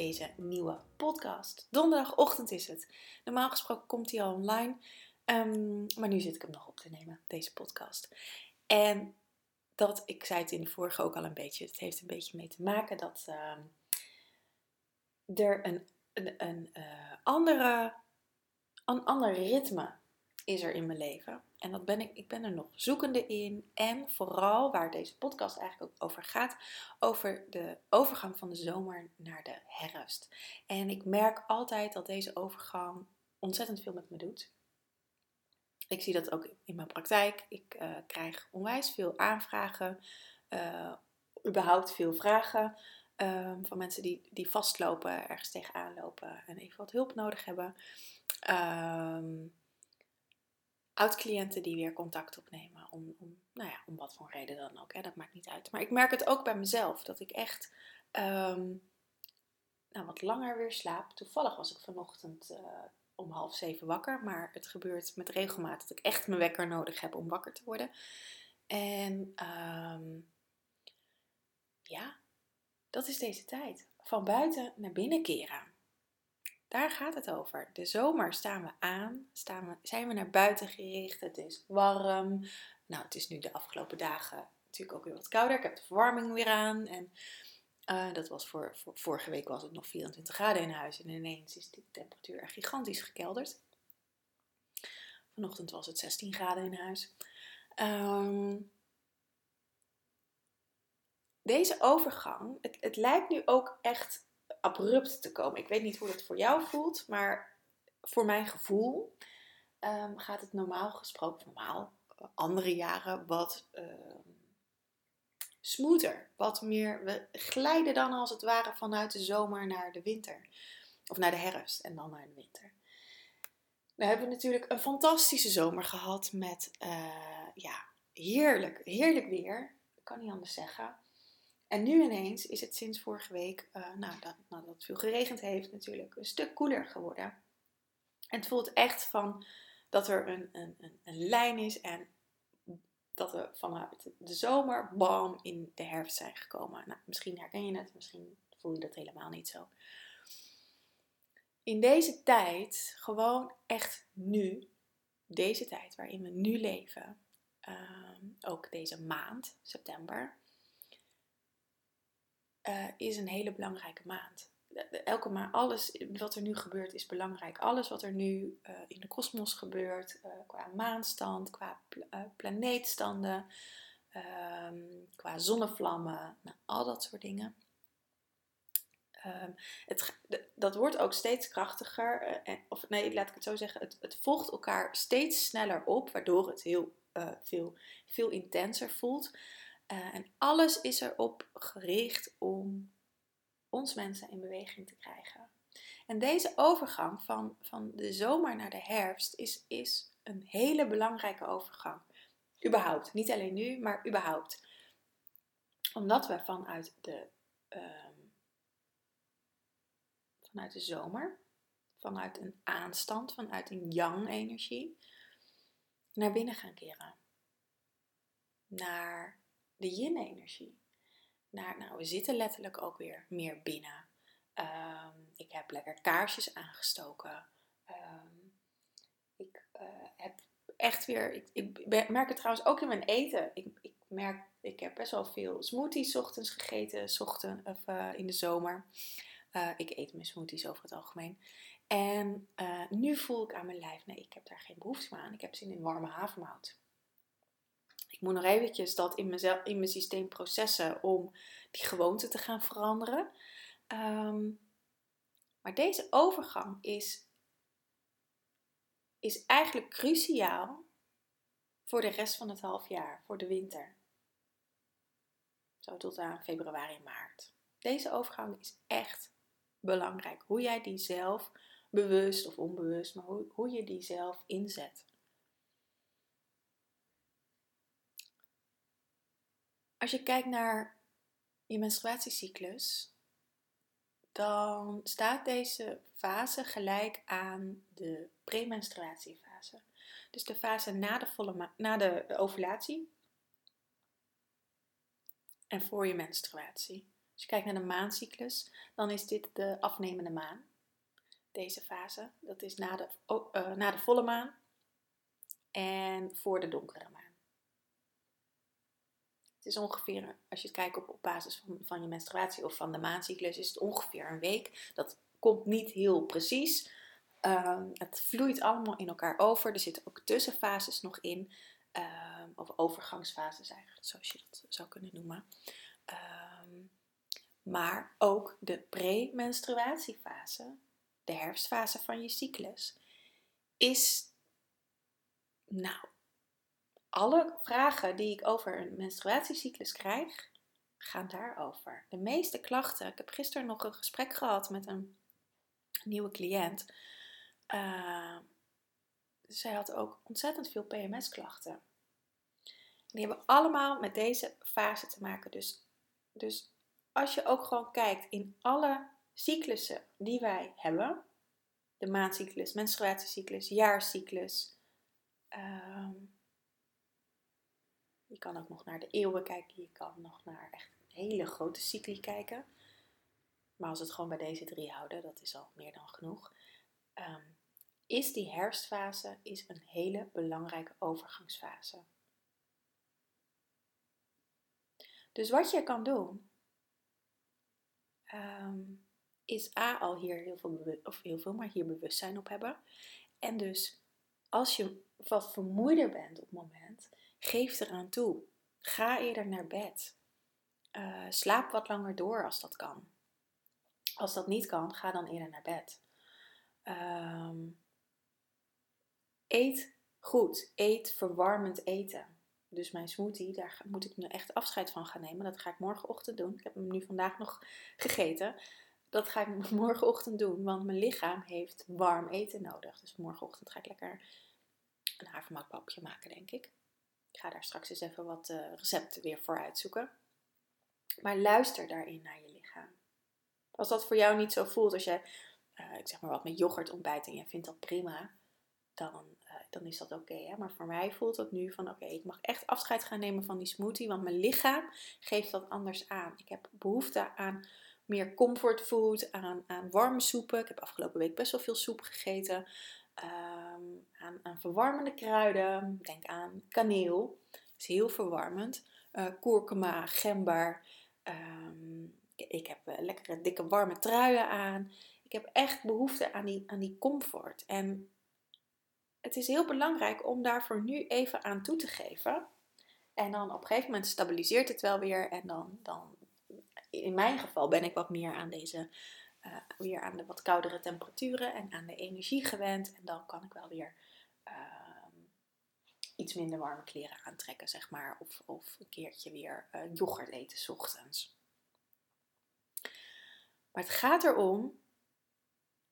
deze nieuwe podcast. Donderdagochtend is het. Normaal gesproken komt hij al online, um, maar nu zit ik hem nog op te nemen, deze podcast. En dat, ik zei het in de vorige ook al een beetje, het heeft een beetje mee te maken dat uh, er een, een, een uh, andere, een ander ritme is er in mijn leven. En dat ben ik, ik ben er nog zoekende in. En vooral waar deze podcast eigenlijk ook over gaat, over de overgang van de zomer naar de herfst. En ik merk altijd dat deze overgang ontzettend veel met me doet. Ik zie dat ook in mijn praktijk. Ik uh, krijg onwijs veel aanvragen, uh, überhaupt veel vragen um, van mensen die, die vastlopen, ergens tegenaan lopen en even wat hulp nodig hebben. Um, oud-cliënten die weer contact opnemen. Om, om, nou ja, om wat voor reden dan ook. Hè, dat maakt niet uit. Maar ik merk het ook bij mezelf. Dat ik echt um, nou, wat langer weer slaap. Toevallig was ik vanochtend uh, om half zeven wakker. Maar het gebeurt met regelmaat dat ik echt mijn wekker nodig heb om wakker te worden. En um, ja, dat is deze tijd. Van buiten naar binnen keren. Daar gaat het over. De zomer staan we aan, staan we, zijn we naar buiten gericht. Het is warm. Nou, het is nu de afgelopen dagen natuurlijk ook weer wat kouder. Ik heb de verwarming weer aan. En uh, dat was voor, vorige week was het nog 24 graden in huis. En ineens is de temperatuur gigantisch gekelderd. Vanochtend was het 16 graden in huis. Um, deze overgang, het, het lijkt nu ook echt abrupt te komen. Ik weet niet hoe dat voor jou voelt, maar voor mijn gevoel um, gaat het normaal gesproken, normaal, andere jaren, wat uh, smoother. Wat meer, we glijden dan als het ware vanuit de zomer naar de winter. Of naar de herfst en dan naar de winter. We hebben natuurlijk een fantastische zomer gehad met uh, ja, heerlijk, heerlijk weer. Ik kan niet anders zeggen. En nu ineens is het sinds vorige week, uh, nou, dat, nou, het veel geregend heeft natuurlijk, een stuk koeler geworden. En het voelt echt van dat er een, een, een, lijn is en dat we vanuit de zomer, bam, in de herfst zijn gekomen. Nou, misschien herken je het, misschien voel je dat helemaal niet zo. In deze tijd, gewoon echt nu, deze tijd waarin we nu leven, uh, ook deze maand, september, uh, is een hele belangrijke maand. Elke maand, alles wat er nu gebeurt is belangrijk. Alles wat er nu uh, in de kosmos gebeurt, uh, qua maanstand, qua pl planeetstanden, um, qua zonnevlammen, nou, al dat soort dingen. Um, het, dat wordt ook steeds krachtiger, of nee, laat ik het zo zeggen, het, het volgt elkaar steeds sneller op, waardoor het heel veel, veel intenser voelt. Uh, en alles is erop gericht om ons mensen in beweging te krijgen. En deze overgang van, van de zomer naar de herfst is, is een hele belangrijke overgang. Überhaupt. Niet alleen nu, maar überhaupt. Omdat we vanuit de, um, vanuit de zomer, vanuit een aanstand, vanuit een yang-energie, naar binnen gaan keren. Naar de yin-energie. Nou, nou, we zitten letterlijk ook weer meer binnen. Um, ik heb lekker kaarsjes aangestoken. Um, ik uh, heb echt weer. Ik, ik, merk het trouwens ook in mijn eten. Ik, ik merk, ik heb best wel veel smoothies ochtends gegeten, ochtend, of uh, in de zomer. Uh, ik eet mijn smoothies over het algemeen. En nu voel ik aan mijn lijf, nee, ik heb daar geen behoefte meer aan. Ik heb zin in warme havermout. Ik moet nog eventjes dat in, mezelf, in mijn systeem processen om die gewoonte te gaan veranderen. Um, maar deze overgang is, is eigenlijk cruciaal voor de rest van het half jaar, voor de winter. Zo tot aan februari maart. Deze overgang is echt belangrijk. Hoe jij die zelf, bewust of onbewust, maar hoe, hoe je die zelf inzet. Als je kijkt naar je menstruatiecyclus, dan staat deze fase gelijk aan de premenstruatiefase. Dus de fase na de, volle na de ovulatie en voor je menstruatie. Als je kijkt naar de maancyclus, dan is dit de afnemende maan. Deze fase, dat is na de, uh, na de volle maan en voor de donkere maan. Het is ongeveer, als je kijkt op, op basis van, van je menstruatie of van de maancyclus, is het ongeveer een week. Dat komt niet heel precies. Ehm, het vloeit allemaal in elkaar over. Er zitten ook tussenfases nog in. Um, of overgangsfases eigenlijk, zoals je dat zou kunnen noemen. Ehm, maar ook de premenstruatiefase, de herfstfase van je cyclus, is nou alle vragen die ik over een menstruatiecyclus krijg, gaan daarover. De meeste klachten. Ik heb gisteren nog een gesprek gehad met een nieuwe cliënt. Uh, zij had ook ontzettend veel PMS-klachten. Die hebben allemaal met deze fase te maken. Dus, dus als je ook gewoon kijkt in alle cyclussen die wij hebben, de maandcyclus, menstruatiecyclus, jaarcyclus, uh, je kan ook nog naar de eeuwen kijken. Je kan nog naar echt hele grote cycli kijken. Maar als we het gewoon bij deze drie houden, dat is al meer dan genoeg. Um, is die herfstfase is een hele belangrijke overgangsfase. Dus wat je kan doen, um, is A al hier heel veel, of heel veel, maar hier bewustzijn op hebben. En dus als je wat vermoeider bent op het moment, Geef eraan toe. Ga eerder naar bed. Uh, slaap wat langer door als dat kan. Als dat niet kan, ga dan eerder naar bed. Ehm, eet goed. Eet verwarmend eten. Dus mijn smoothie, daar moet ik nu echt afscheid van gaan nemen. Dat ga ik morgenochtend doen. Ik heb hem nu vandaag nog gegeten. Dat ga ik morgenochtend doen, want mijn lichaam heeft warm eten nodig. Dus morgenochtend ga ik lekker een havermoutpapje maken, denk ik. Ik ga daar straks eens even wat uh, recepten weer voor uitzoeken. Maar luister daarin naar je lichaam. Als dat voor jou niet zo voelt, als je, uh, ik zeg maar wat met yoghurt ontbijt en je vindt dat prima, dan, uh, dan is dat oké. Maar voor mij voelt dat nu van oké, ik mag echt afscheid gaan nemen van die smoothie, want mijn lichaam geeft dat anders aan. Ik heb behoefte aan meer comfortfood, aan, aan warme soepen. Ik heb afgelopen week best wel veel soep gegeten. Ehm, aan, aan, verwarmende kruiden. Denk aan kaneel, is heel verwarmend. Uh, kurkuma, gember. Ehm, ik heb uh, lekkere dikke warme truien aan. Ik heb echt behoefte aan die, aan die comfort. En het is heel belangrijk om daarvoor nu even aan toe te geven. En dan op een gegeven moment stabiliseert het wel weer. En dan, dan in mijn geval ben ik wat meer aan deze uh, weer aan de wat koudere temperaturen en aan de energie gewend. En dan kan ik wel weer uh, iets minder warme kleren aantrekken, zeg maar. Of, of een keertje weer uh, yoghurt eten s ochtends. Maar het gaat erom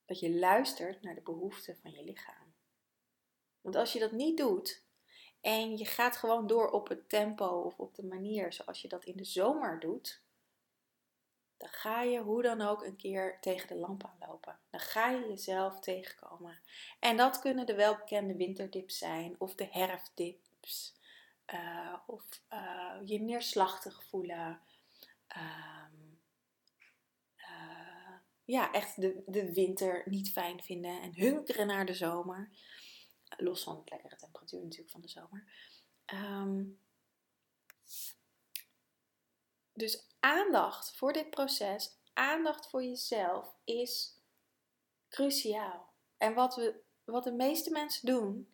dat je luistert naar de behoeften van je lichaam. Want als je dat niet doet en je gaat gewoon door op het tempo of op de manier zoals je dat in de zomer doet, dan ga je hoe dan ook een keer tegen de lamp aanlopen. Dan ga je jezelf tegenkomen. En dat kunnen de welbekende winterdips zijn, of de herfstdips, uh, of uh, je neerslachtig voelen. Uh, ja, echt de, de winter niet fijn vinden en hunkeren naar de zomer. Los van de lekkere temperatuur natuurlijk van de zomer. Um, dus aandacht voor dit proces, aandacht voor jezelf is cruciaal. En wat, we, wat de meeste mensen doen,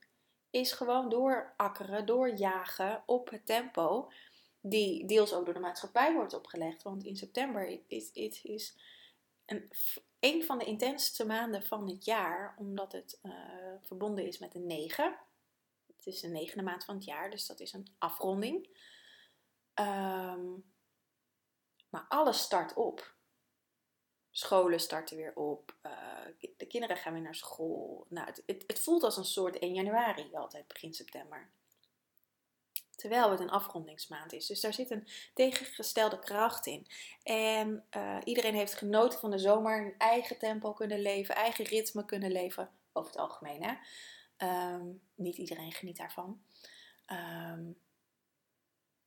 is gewoon doorakkeren, doorjagen op het tempo die deels ook door de maatschappij wordt opgelegd. Want in september is, is, is een, een van de intensste maanden van het jaar, omdat het uh, verbonden is met een 9. Het is de negende maand van het jaar, dus dat is een afronding. Um, maar alles start op. Scholen starten weer op. Uh, de kinderen gaan weer naar school. Nou, het, het, voelt als een soort 1 januari altijd, begin september. Terwijl het een afrondingsmaand is. Dus daar zit een tegengestelde kracht in. En uh, iedereen heeft genoten van de zomer. Een eigen tempo kunnen leven. Eigen ritme kunnen leven. Over het algemeen, hè. Um, niet iedereen geniet daarvan. Um,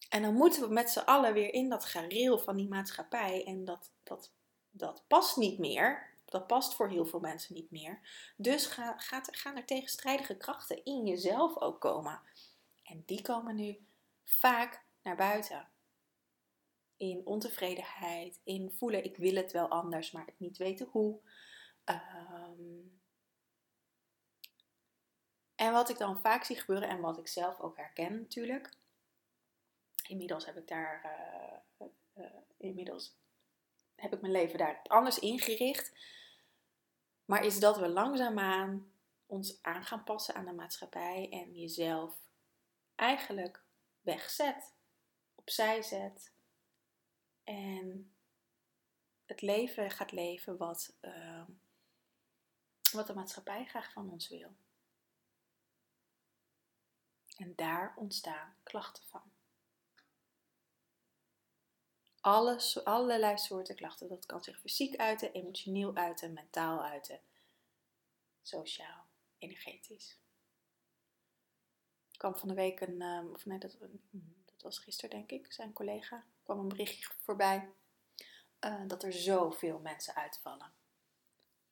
en dan moeten we met z'n allen weer in dat gareel van die maatschappij. En dat, dat, dat past niet meer. Dat past voor heel veel mensen niet meer. Dus ga, gaat, gaan er tegenstrijdige krachten in jezelf ook komen. En die komen nu vaak naar buiten. In ontevredenheid, in voelen ik wil het wel anders, maar het niet weten hoe. Um, en wat ik dan vaak zie gebeuren en wat ik zelf ook herken natuurlijk, inmiddels heb ik daar, uh, uh, inmiddels heb ik mijn leven daar anders ingericht. Maar is dat we langzaamaan ons aan gaan passen aan de maatschappij en jezelf eigenlijk wegzet, opzij zet en het leven gaat leven wat, uh, wat de maatschappij graag van ons wil. En daar ontstaan klachten van. Alles, allerlei soorten klachten. Dat kan zich fysiek uiten, emotioneel uiten, mentaal uiten, sociaal, energetisch. Er kwam van de week een, ehm, of nee, dat, dat was gisteren denk ik, zijn collega, kwam een berichtje voorbij uh, dat er zoveel mensen uitvallen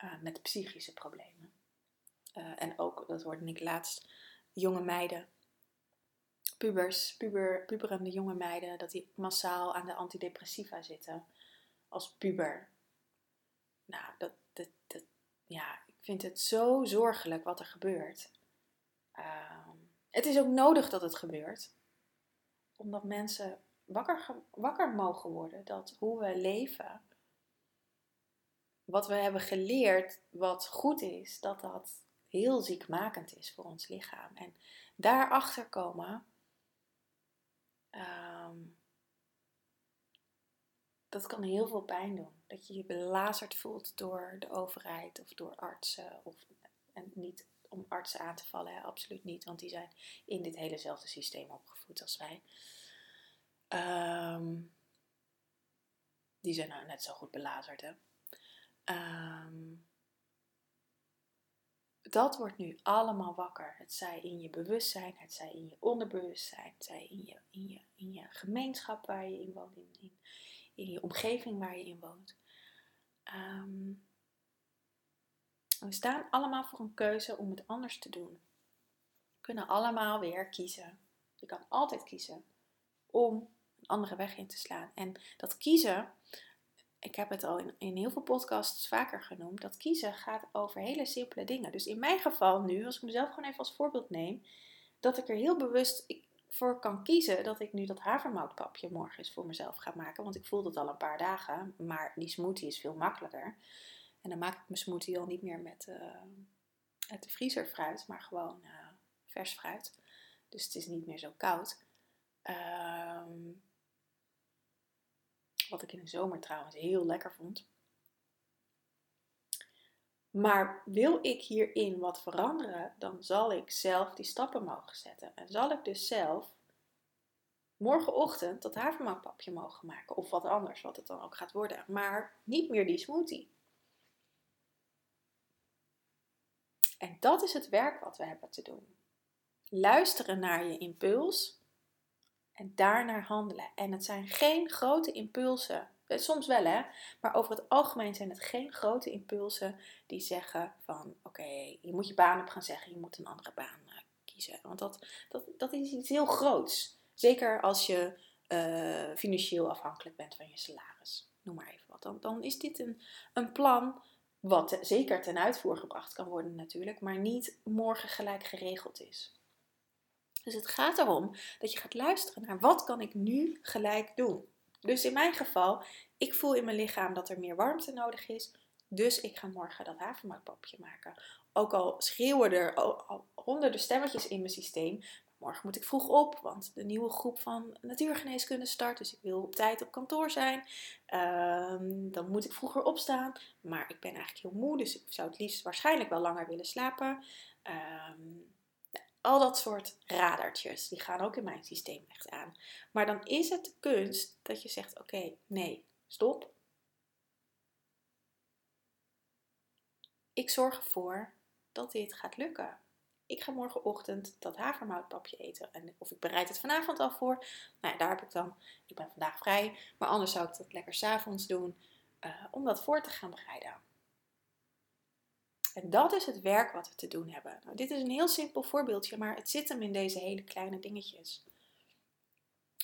uh, met psychische problemen. Uh, en ook, dat hoorde ik laatst, jonge meiden pubers, puber, puberende jonge meiden, dat die massaal aan de antidepressiva zitten als puber. Nou, dat, dat, ja, ik vind het zo zorgelijk wat er gebeurt. Uh, het is ook nodig dat het gebeurt, omdat mensen wakker, wakker mogen worden dat hoe we leven, wat we hebben geleerd, wat goed is, dat dat heel ziekmakend is voor ons lichaam. En daarachter komen Um, dat kan heel veel pijn doen. Dat je je belazerd voelt door de overheid of door artsen. Of, en niet om artsen aan te vallen, hè, absoluut niet, want die zijn in dit helezelfde systeem opgevoed als wij. Um, die zijn nou net zo goed belazerd, hè. Um, dat wordt nu allemaal wakker. Het zij in je bewustzijn, het zij in je onderbewustzijn, het zij in je, in je, in je gemeenschap waar je in woont, in, je omgeving waar je in woont. Um, we staan allemaal voor een keuze om het anders te doen. We kunnen allemaal weer kiezen. Je kan altijd kiezen om een andere weg in te slaan. En dat kiezen, ik heb het al in, in heel veel podcasts vaker genoemd, dat kiezen gaat over hele simpele dingen. Dus in mijn geval nu, als ik mezelf gewoon even als voorbeeld neem, dat ik er heel bewust voor kan kiezen dat ik nu dat havermoutpapje morgen eens voor mezelf ga maken. Want ik voel dat al een paar dagen, maar die smoothie is veel makkelijker. En dan maak ik mijn smoothie al niet meer met uit de vriezerfruit, maar gewoon uh, vers fruit. Dus het is niet meer zo koud. Ehm wat ik in de zomer trouwens heel lekker vond. Maar wil ik hierin wat veranderen, dan zal ik zelf die stappen mogen zetten. En zal ik dus zelf morgenochtend dat havermoutpapje mogen maken. Of wat anders, wat het dan ook gaat worden. Maar niet meer die smoothie. En dat is het werk wat we hebben te doen. Luisteren naar je impuls en daarnaar handelen. En het zijn geen grote impulsen. Eh, soms wel hè, maar over het algemeen zijn het geen grote impulsen die zeggen van oké, je moet je baan op gaan zeggen, je moet een andere baan uh, kiezen. Want dat, dat, dat is iets heel groots. Zeker als je uh, financieel afhankelijk bent van je salaris. noem maar even wat. Dan, dan is dit een, een plan wat zeker ten uitvoer gebracht kan worden natuurlijk, maar niet morgen gelijk geregeld is. Dus het gaat erom dat je gaat luisteren naar wat kan ik nu gelijk doen. Dus in mijn geval, ik voel in mijn lichaam dat er meer warmte nodig is. Dus ik ga morgen dat havermoutpapje maken. Ook al schreeuwen er honderden stemmetjes in mijn systeem. Morgen moet ik vroeg op, want de nieuwe groep van natuurgeneeskunde start. Dus ik wil op tijd op kantoor zijn. Ehm, dan moet ik vroeger opstaan. Maar ik ben eigenlijk heel moe, dus ik zou het liefst waarschijnlijk wel langer willen slapen. Um, al dat soort radertjes, die gaan ook in mijn systeem echt aan. Maar dan is het de kunst dat je zegt: oké, nee, stop. Ik zorg ervoor dat dit gaat lukken. Ik ga morgenochtend dat havermoutpapje eten. En of ik bereid het vanavond al voor. Nou ja, daar heb ik dan. Ik ben vandaag vrij. Maar anders zou ik dat lekker s'avonds doen. Uh, om dat voor te gaan bereiden. En dat is het werk wat we te doen hebben. Nou, dit is een heel simpel voorbeeldje, maar het zit hem in deze hele kleine dingetjes.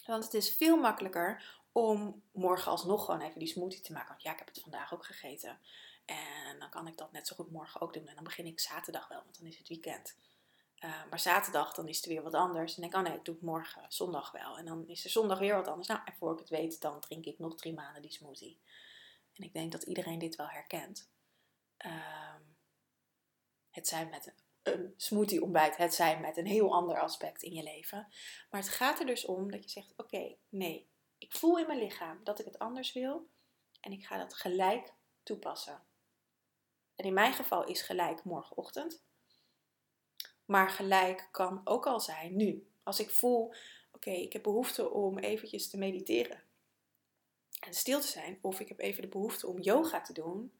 Want het is veel makkelijker om morgen alsnog gewoon even die smoothie te maken. Want ja, ik heb het vandaag ook gegeten. En dan kan ik dat net zo goed morgen ook doen. En dan begin ik zaterdag wel, want dan is het weekend. Uh, maar zaterdag, dan is het weer wat anders. En denk ik, oh nee, ik doe het morgen, zondag wel. En dan is er zondag weer wat anders. Nou, en voor ik het weet, dan drink ik nog drie maanden die smoothie. En ik denk dat iedereen dit wel herkent. Uh, het zijn met een smoothie ontbijt, het zijn met een heel ander aspect in je leven. Maar het gaat er dus om dat je zegt: Oké, nee, ik voel in mijn lichaam dat ik het anders wil en ik ga dat gelijk toepassen. En in mijn geval is gelijk morgenochtend. Maar gelijk kan ook al zijn nu. Als ik voel, oké, ik heb behoefte om eventjes te mediteren en stil te zijn, of ik heb even de behoefte om yoga te doen,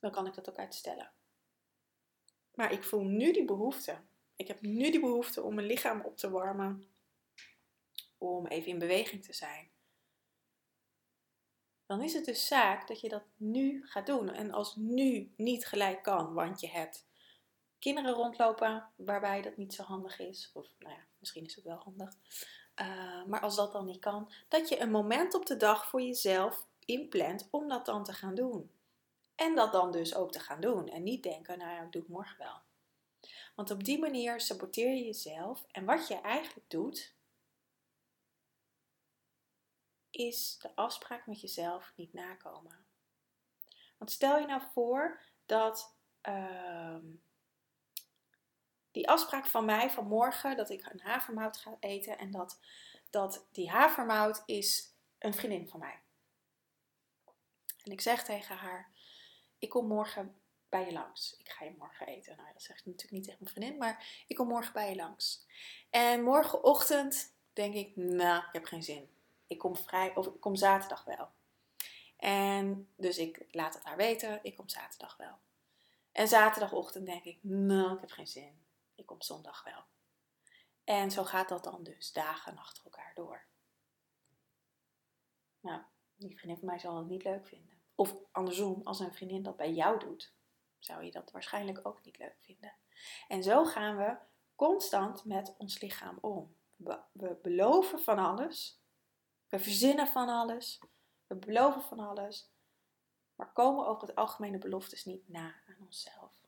dan kan ik dat ook uitstellen. Maar ik voel nu die behoefte. Ik heb nu die behoefte om mijn lichaam op te warmen. Om even in beweging te zijn. Dan is het dus zaak dat je dat nu gaat doen. En als nu niet gelijk kan, want je hebt kinderen rondlopen waarbij dat niet zo handig is. Of nou ja, misschien is het wel handig. Uh, maar als dat dan niet kan, dat je een moment op de dag voor jezelf inplant om dat dan te gaan doen. En dat dan dus ook te gaan doen. En niet denken, nou ja, ik doe het morgen wel. Want op die manier saboteer je jezelf. En wat je eigenlijk doet, is de afspraak met jezelf niet nakomen. Want stel je nou voor dat uh, die afspraak van mij van morgen, dat ik een havermout ga eten en dat, dat die havermout is een vriendin van mij. En ik zeg tegen haar, ik kom morgen bij je langs. Ik ga je morgen eten. Nou, dat zeg ik natuurlijk niet tegen mijn vriendin, maar ik kom morgen bij je langs. En morgenochtend denk ik, nou, ik heb geen zin. Ik kom vrij, of ik kom zaterdag wel. En dus ik laat het haar weten, ik kom zaterdag wel. En zaterdagochtend denk ik, nou, ik heb geen zin. Ik kom zondag wel. En zo gaat dat dan dus dagen achter elkaar door. Nou, die vriendin van mij zal het niet leuk vinden. Of andersom, als een vriendin dat bij jou doet, zou je dat waarschijnlijk ook niet leuk vinden. En zo gaan we constant met ons lichaam om. We, beloven van alles. We verzinnen van alles. We beloven van alles. Maar komen over het algemene beloftes niet na aan onszelf.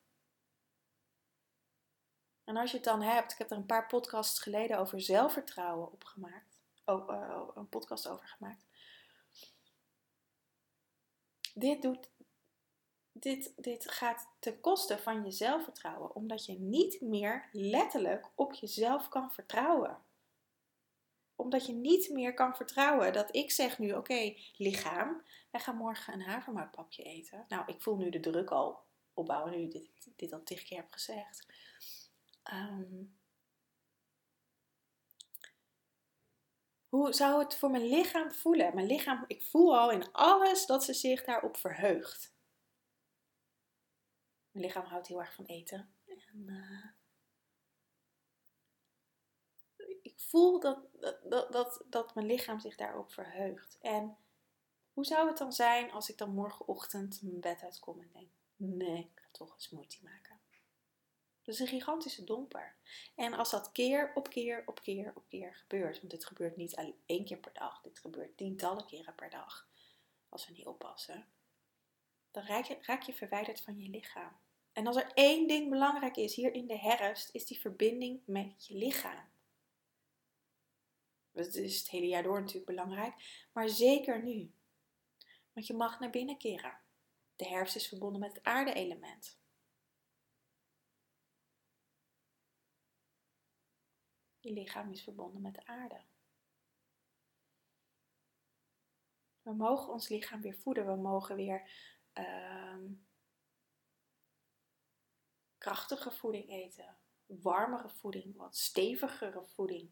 En als je het dan hebt, ik heb er een paar podcasts geleden over zelfvertrouwen opgemaakt. Oh, uh, een podcast over gemaakt dit, doet, dit, dit gaat ten koste van je zelfvertrouwen, omdat je niet meer letterlijk op jezelf kan vertrouwen. Omdat je niet meer kan vertrouwen dat ik zeg nu: Oké, lichaam, wij gaan morgen een havermoutpapje eten. Nou, ik voel nu de druk al opbouwen, nu dit, dit al tig keer heb gezegd. Um, Hoe zou het voor mijn lichaam voelen? Mijn lichaam, ik voel al in alles dat ze zich daarop verheugt. Mijn lichaam houdt heel erg van eten. En, uh, ik voel dat, dat, dat, dat mijn lichaam zich daarop verheugt. En hoe zou het dan zijn als ik dan morgenochtend mijn bed uitkom en denk: nee, ik ga toch een smoothie maken? Dat is een gigantische domper. En als dat keer op keer op keer op keer gebeurt, want dit gebeurt niet één keer per dag, dit gebeurt tientallen keren per dag, als we niet oppassen, dan raak je, raak je verwijderd van je lichaam. En als er één ding belangrijk is hier in de herfst, is die verbinding met je lichaam. Dat is het hele jaar door natuurlijk belangrijk, maar zeker nu. Want je mag naar binnen keren. De herfst is verbonden met het aarde-element. Je lichaam is verbonden met de aarde. We mogen ons lichaam weer voeden. We mogen weer uh, krachtige voeding eten. Warmere voeding, wat stevigere voeding.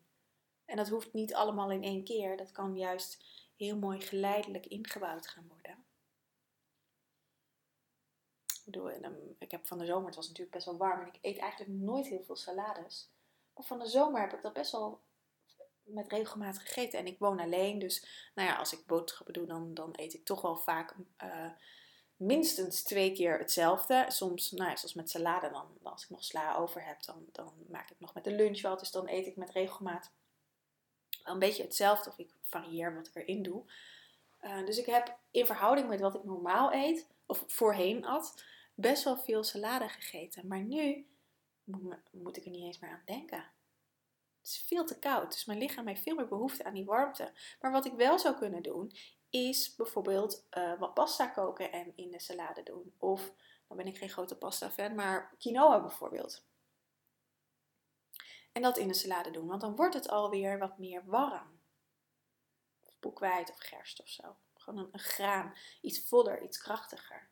En dat hoeft niet allemaal in één keer. Dat kan juist heel mooi geleidelijk ingebouwd gaan worden. Ik, bedoel, ik heb van de zomer, het was natuurlijk best wel warm en ik eet eigenlijk nooit heel veel salades. Maar van de zomer heb ik dat best wel met regelmaat gegeten. En ik woon alleen, dus nou ja, als ik boodschappen doe, dan, dan eet ik toch wel vaak uh, minstens twee keer hetzelfde. Soms, nou ja, zoals met salade, dan, als ik nog sla over heb, dan, dan maak ik nog met de lunch wel. Dus dan eet ik met regelmaat wel een beetje hetzelfde. Of ik varieer wat ik erin doe. Uh, dus ik heb in verhouding met wat ik normaal eet, of voorheen at, best wel veel salade gegeten. Maar nu moet, ik er niet eens meer aan denken. Het is veel te koud, dus mijn lichaam heeft veel meer behoefte aan die warmte. Maar wat ik wel zou kunnen doen, is bijvoorbeeld uh, wat pasta koken en in de salade doen. Of, dan ben ik geen grote pasta fan, maar quinoa bijvoorbeeld. En dat in de salade doen, want dan wordt het alweer wat meer warm. Of boekwijd of gerst of zo. Gewoon een, een graan. Iets voller, iets krachtiger.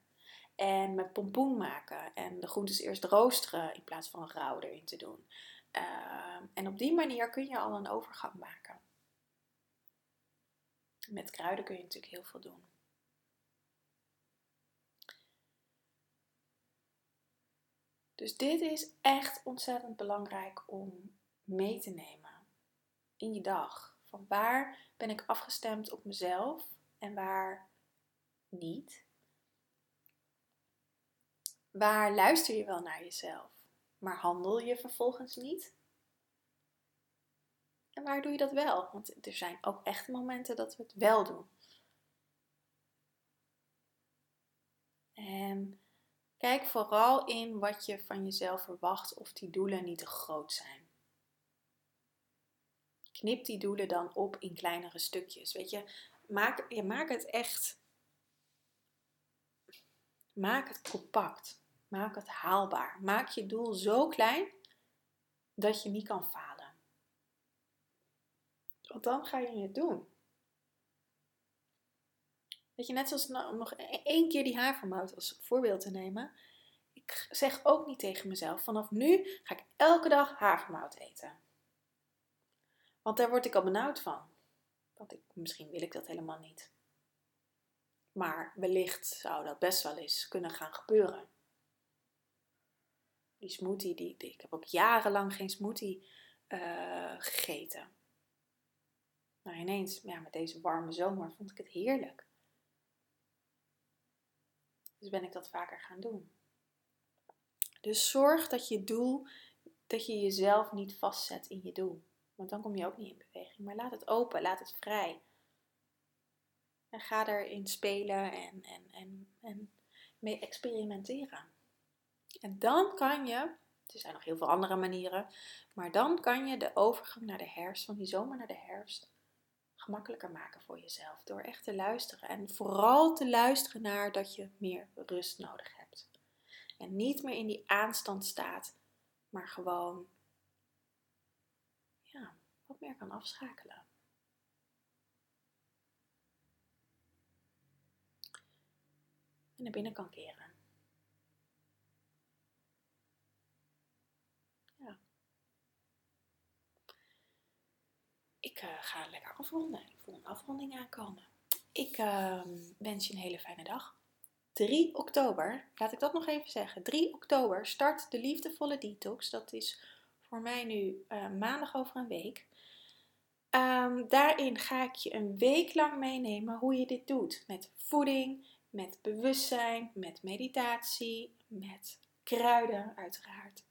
En met pompoen maken. En de groentes eerst roosteren in plaats van rauw erin te doen. Uh, en op die manier kun je al een overgang maken. Met kruiden kun je natuurlijk heel veel doen. Dus dit is echt ontzettend belangrijk om mee te nemen in je dag. Van waar ben ik afgestemd op mezelf en waar niet? Waar luister je wel naar jezelf, maar handel je vervolgens niet? En waar doe je dat wel? Want er zijn ook echt momenten dat we het wel doen. En kijk vooral in wat je van jezelf verwacht of die doelen niet te groot zijn. Knip die doelen dan op in kleinere stukjes. Weet je, maak, je maak het echt. Maak het compact. Maak het haalbaar. Maak je doel zo klein dat je niet kan falen. Want dan ga je het doen. Weet je, net zoals nou, nog e-, één keer die havermout als voorbeeld te nemen. Ik zeg ook niet tegen mezelf: vanaf nu ga ik elke dag havermout eten. Want daar word ik al benauwd van. Want ik, misschien wil ik dat helemaal niet. Maar wellicht zou dat best wel eens kunnen gaan gebeuren. Die smoothie, die, ik heb ook jarenlang geen smoothie uh, gegeten. Maar ineens, ja, met deze warme zomer vond ik het heerlijk. Dus ben ik dat vaker gaan doen. Dus zorg dat je doel, dat je jezelf niet vastzet in je doel. Want dan kom je ook niet in beweging. Maar laat het open, laat het vrij. En ga erin spelen en, en, en, en mee experimenteren. En dan kan je, er zijn nog heel veel andere manieren, maar dan kan je de overgang naar de herfst, van die zomer naar de herfst, gemakkelijker maken voor jezelf. Door echt te luisteren. En vooral te luisteren naar dat je meer rust nodig hebt. En niet meer in die aanstand staat, maar gewoon ja, wat meer kan afschakelen. En naar binnen kan keren. Ik uh, ga lekker afronden. Ik voel een afronding aankomen. Ik uh, wens je een hele fijne dag. 3 oktober, laat ik dat nog even zeggen. 3 oktober start de liefdevolle detox. Dat is voor mij nu uh, maandag over een week. Um, daarin ga ik je een week lang meenemen hoe je dit doet. Met voeding, met bewustzijn, met meditatie, met kruiden uiteraard.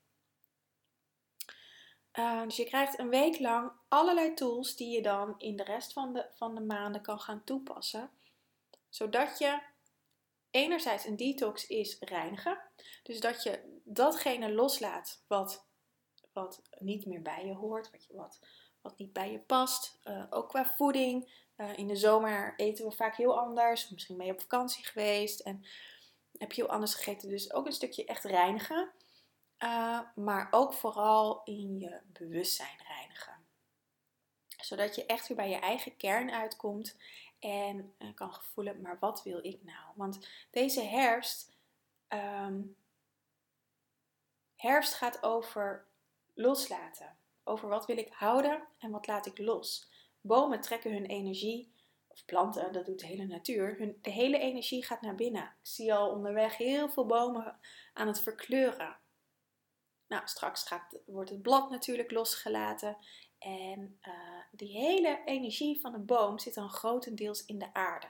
Uh, dus je krijgt een week lang allerlei tools die je dan in de rest van de, van de maanden kan gaan toepassen. Zodat je enerzijds een detox is reinigen. Dus dat je datgene loslaat wat, wat niet meer bij je hoort, wat, wat, wat niet bij je past. Uh, ook qua voeding. Uh, in de zomer eten we vaak heel anders. Misschien ben je op vakantie geweest en heb je heel anders gegeten. Dus ook een stukje echt reinigen. Uh, maar ook vooral in je bewustzijn reinigen. Zodat je echt weer bij je eigen kern uitkomt en uh, kan voelen, maar wat wil ik nou? Want deze herfst, um, herfst gaat over loslaten. Over wat wil ik houden en wat laat ik los. Bomen trekken hun energie, of planten, dat doet de hele natuur, hun, de hele energie gaat naar binnen. Ik zie al onderweg heel veel bomen aan het verkleuren. Nou, straks wordt het blad natuurlijk losgelaten. En uh, die hele energie van een boom zit dan grotendeels in de aarde.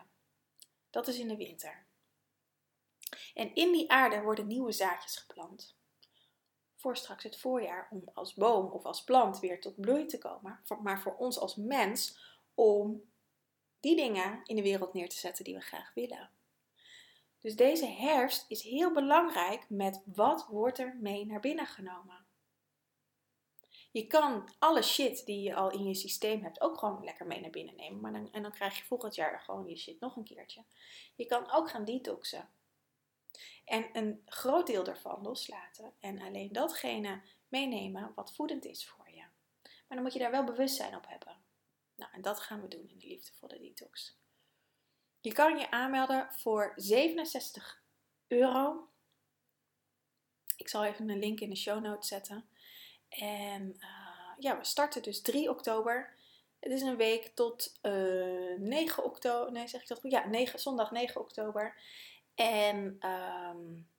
Dat is in de winter. En in die aarde worden nieuwe zaadjes geplant. Voor straks het voorjaar om als boom of als plant weer tot bloei te komen. Maar voor ons als mens om die dingen in de wereld neer te zetten die we graag willen. Dus deze herfst is heel belangrijk met wat wordt er mee naar binnen genomen. Je kan alle shit die je al in je systeem hebt ook gewoon lekker mee naar binnen nemen. Maar dan, en dan krijg je volgend jaar gewoon je shit nog een keertje. Je kan ook gaan detoxen. En een groot deel daarvan loslaten. En alleen datgene meenemen wat voedend is voor je. Maar dan moet je daar wel bewustzijn op hebben. Nou, en dat gaan we doen in de liefdevolle detox. Je kan je aanmelden voor 67 euro. Ik zal even een link in de show notes zetten. En uh, ja, we starten dus 3 oktober. Het is een week tot uh, eh, 9 oktober. Nee, zeg ik dat goed? Ja, 9, zondag 9 oktober. En um,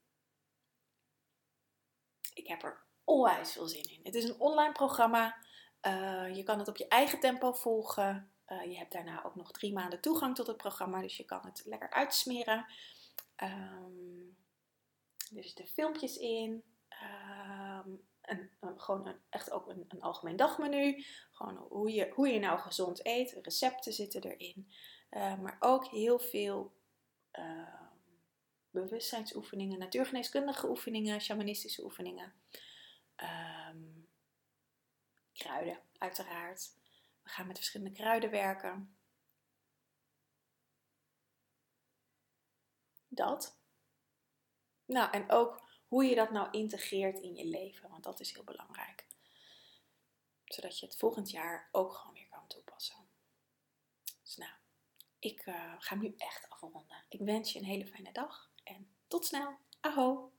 ik heb er onwijs veel zin in. Het is een online programma. Uh, je kan het op je eigen tempo volgen. Uh, je hebt daarna ook nog drie maanden toegang tot het programma, dus je kan het lekker uitsmeren. Um, er zitten filmpjes in. Een, gewoon echt ook een, een, algemeen dagmenu. Gewoon hoe je, hoe je nou gezond eet. Recepten zitten erin. Uh, maar ook heel veel uh, bewustzijnsoefeningen, natuurgeneeskundige oefeningen, shamanistische oefeningen. Kruiden, uiteraard. We gaan met verschillende kruiden werken. Dat. Nou, en ook hoe je dat nou integreert in je leven, want dat is heel belangrijk. Zodat je het volgend jaar ook gewoon weer kan toepassen. Dus nou, ik uh, ga nu echt afronden. Ik wens je een hele fijne dag en tot snel. Aho!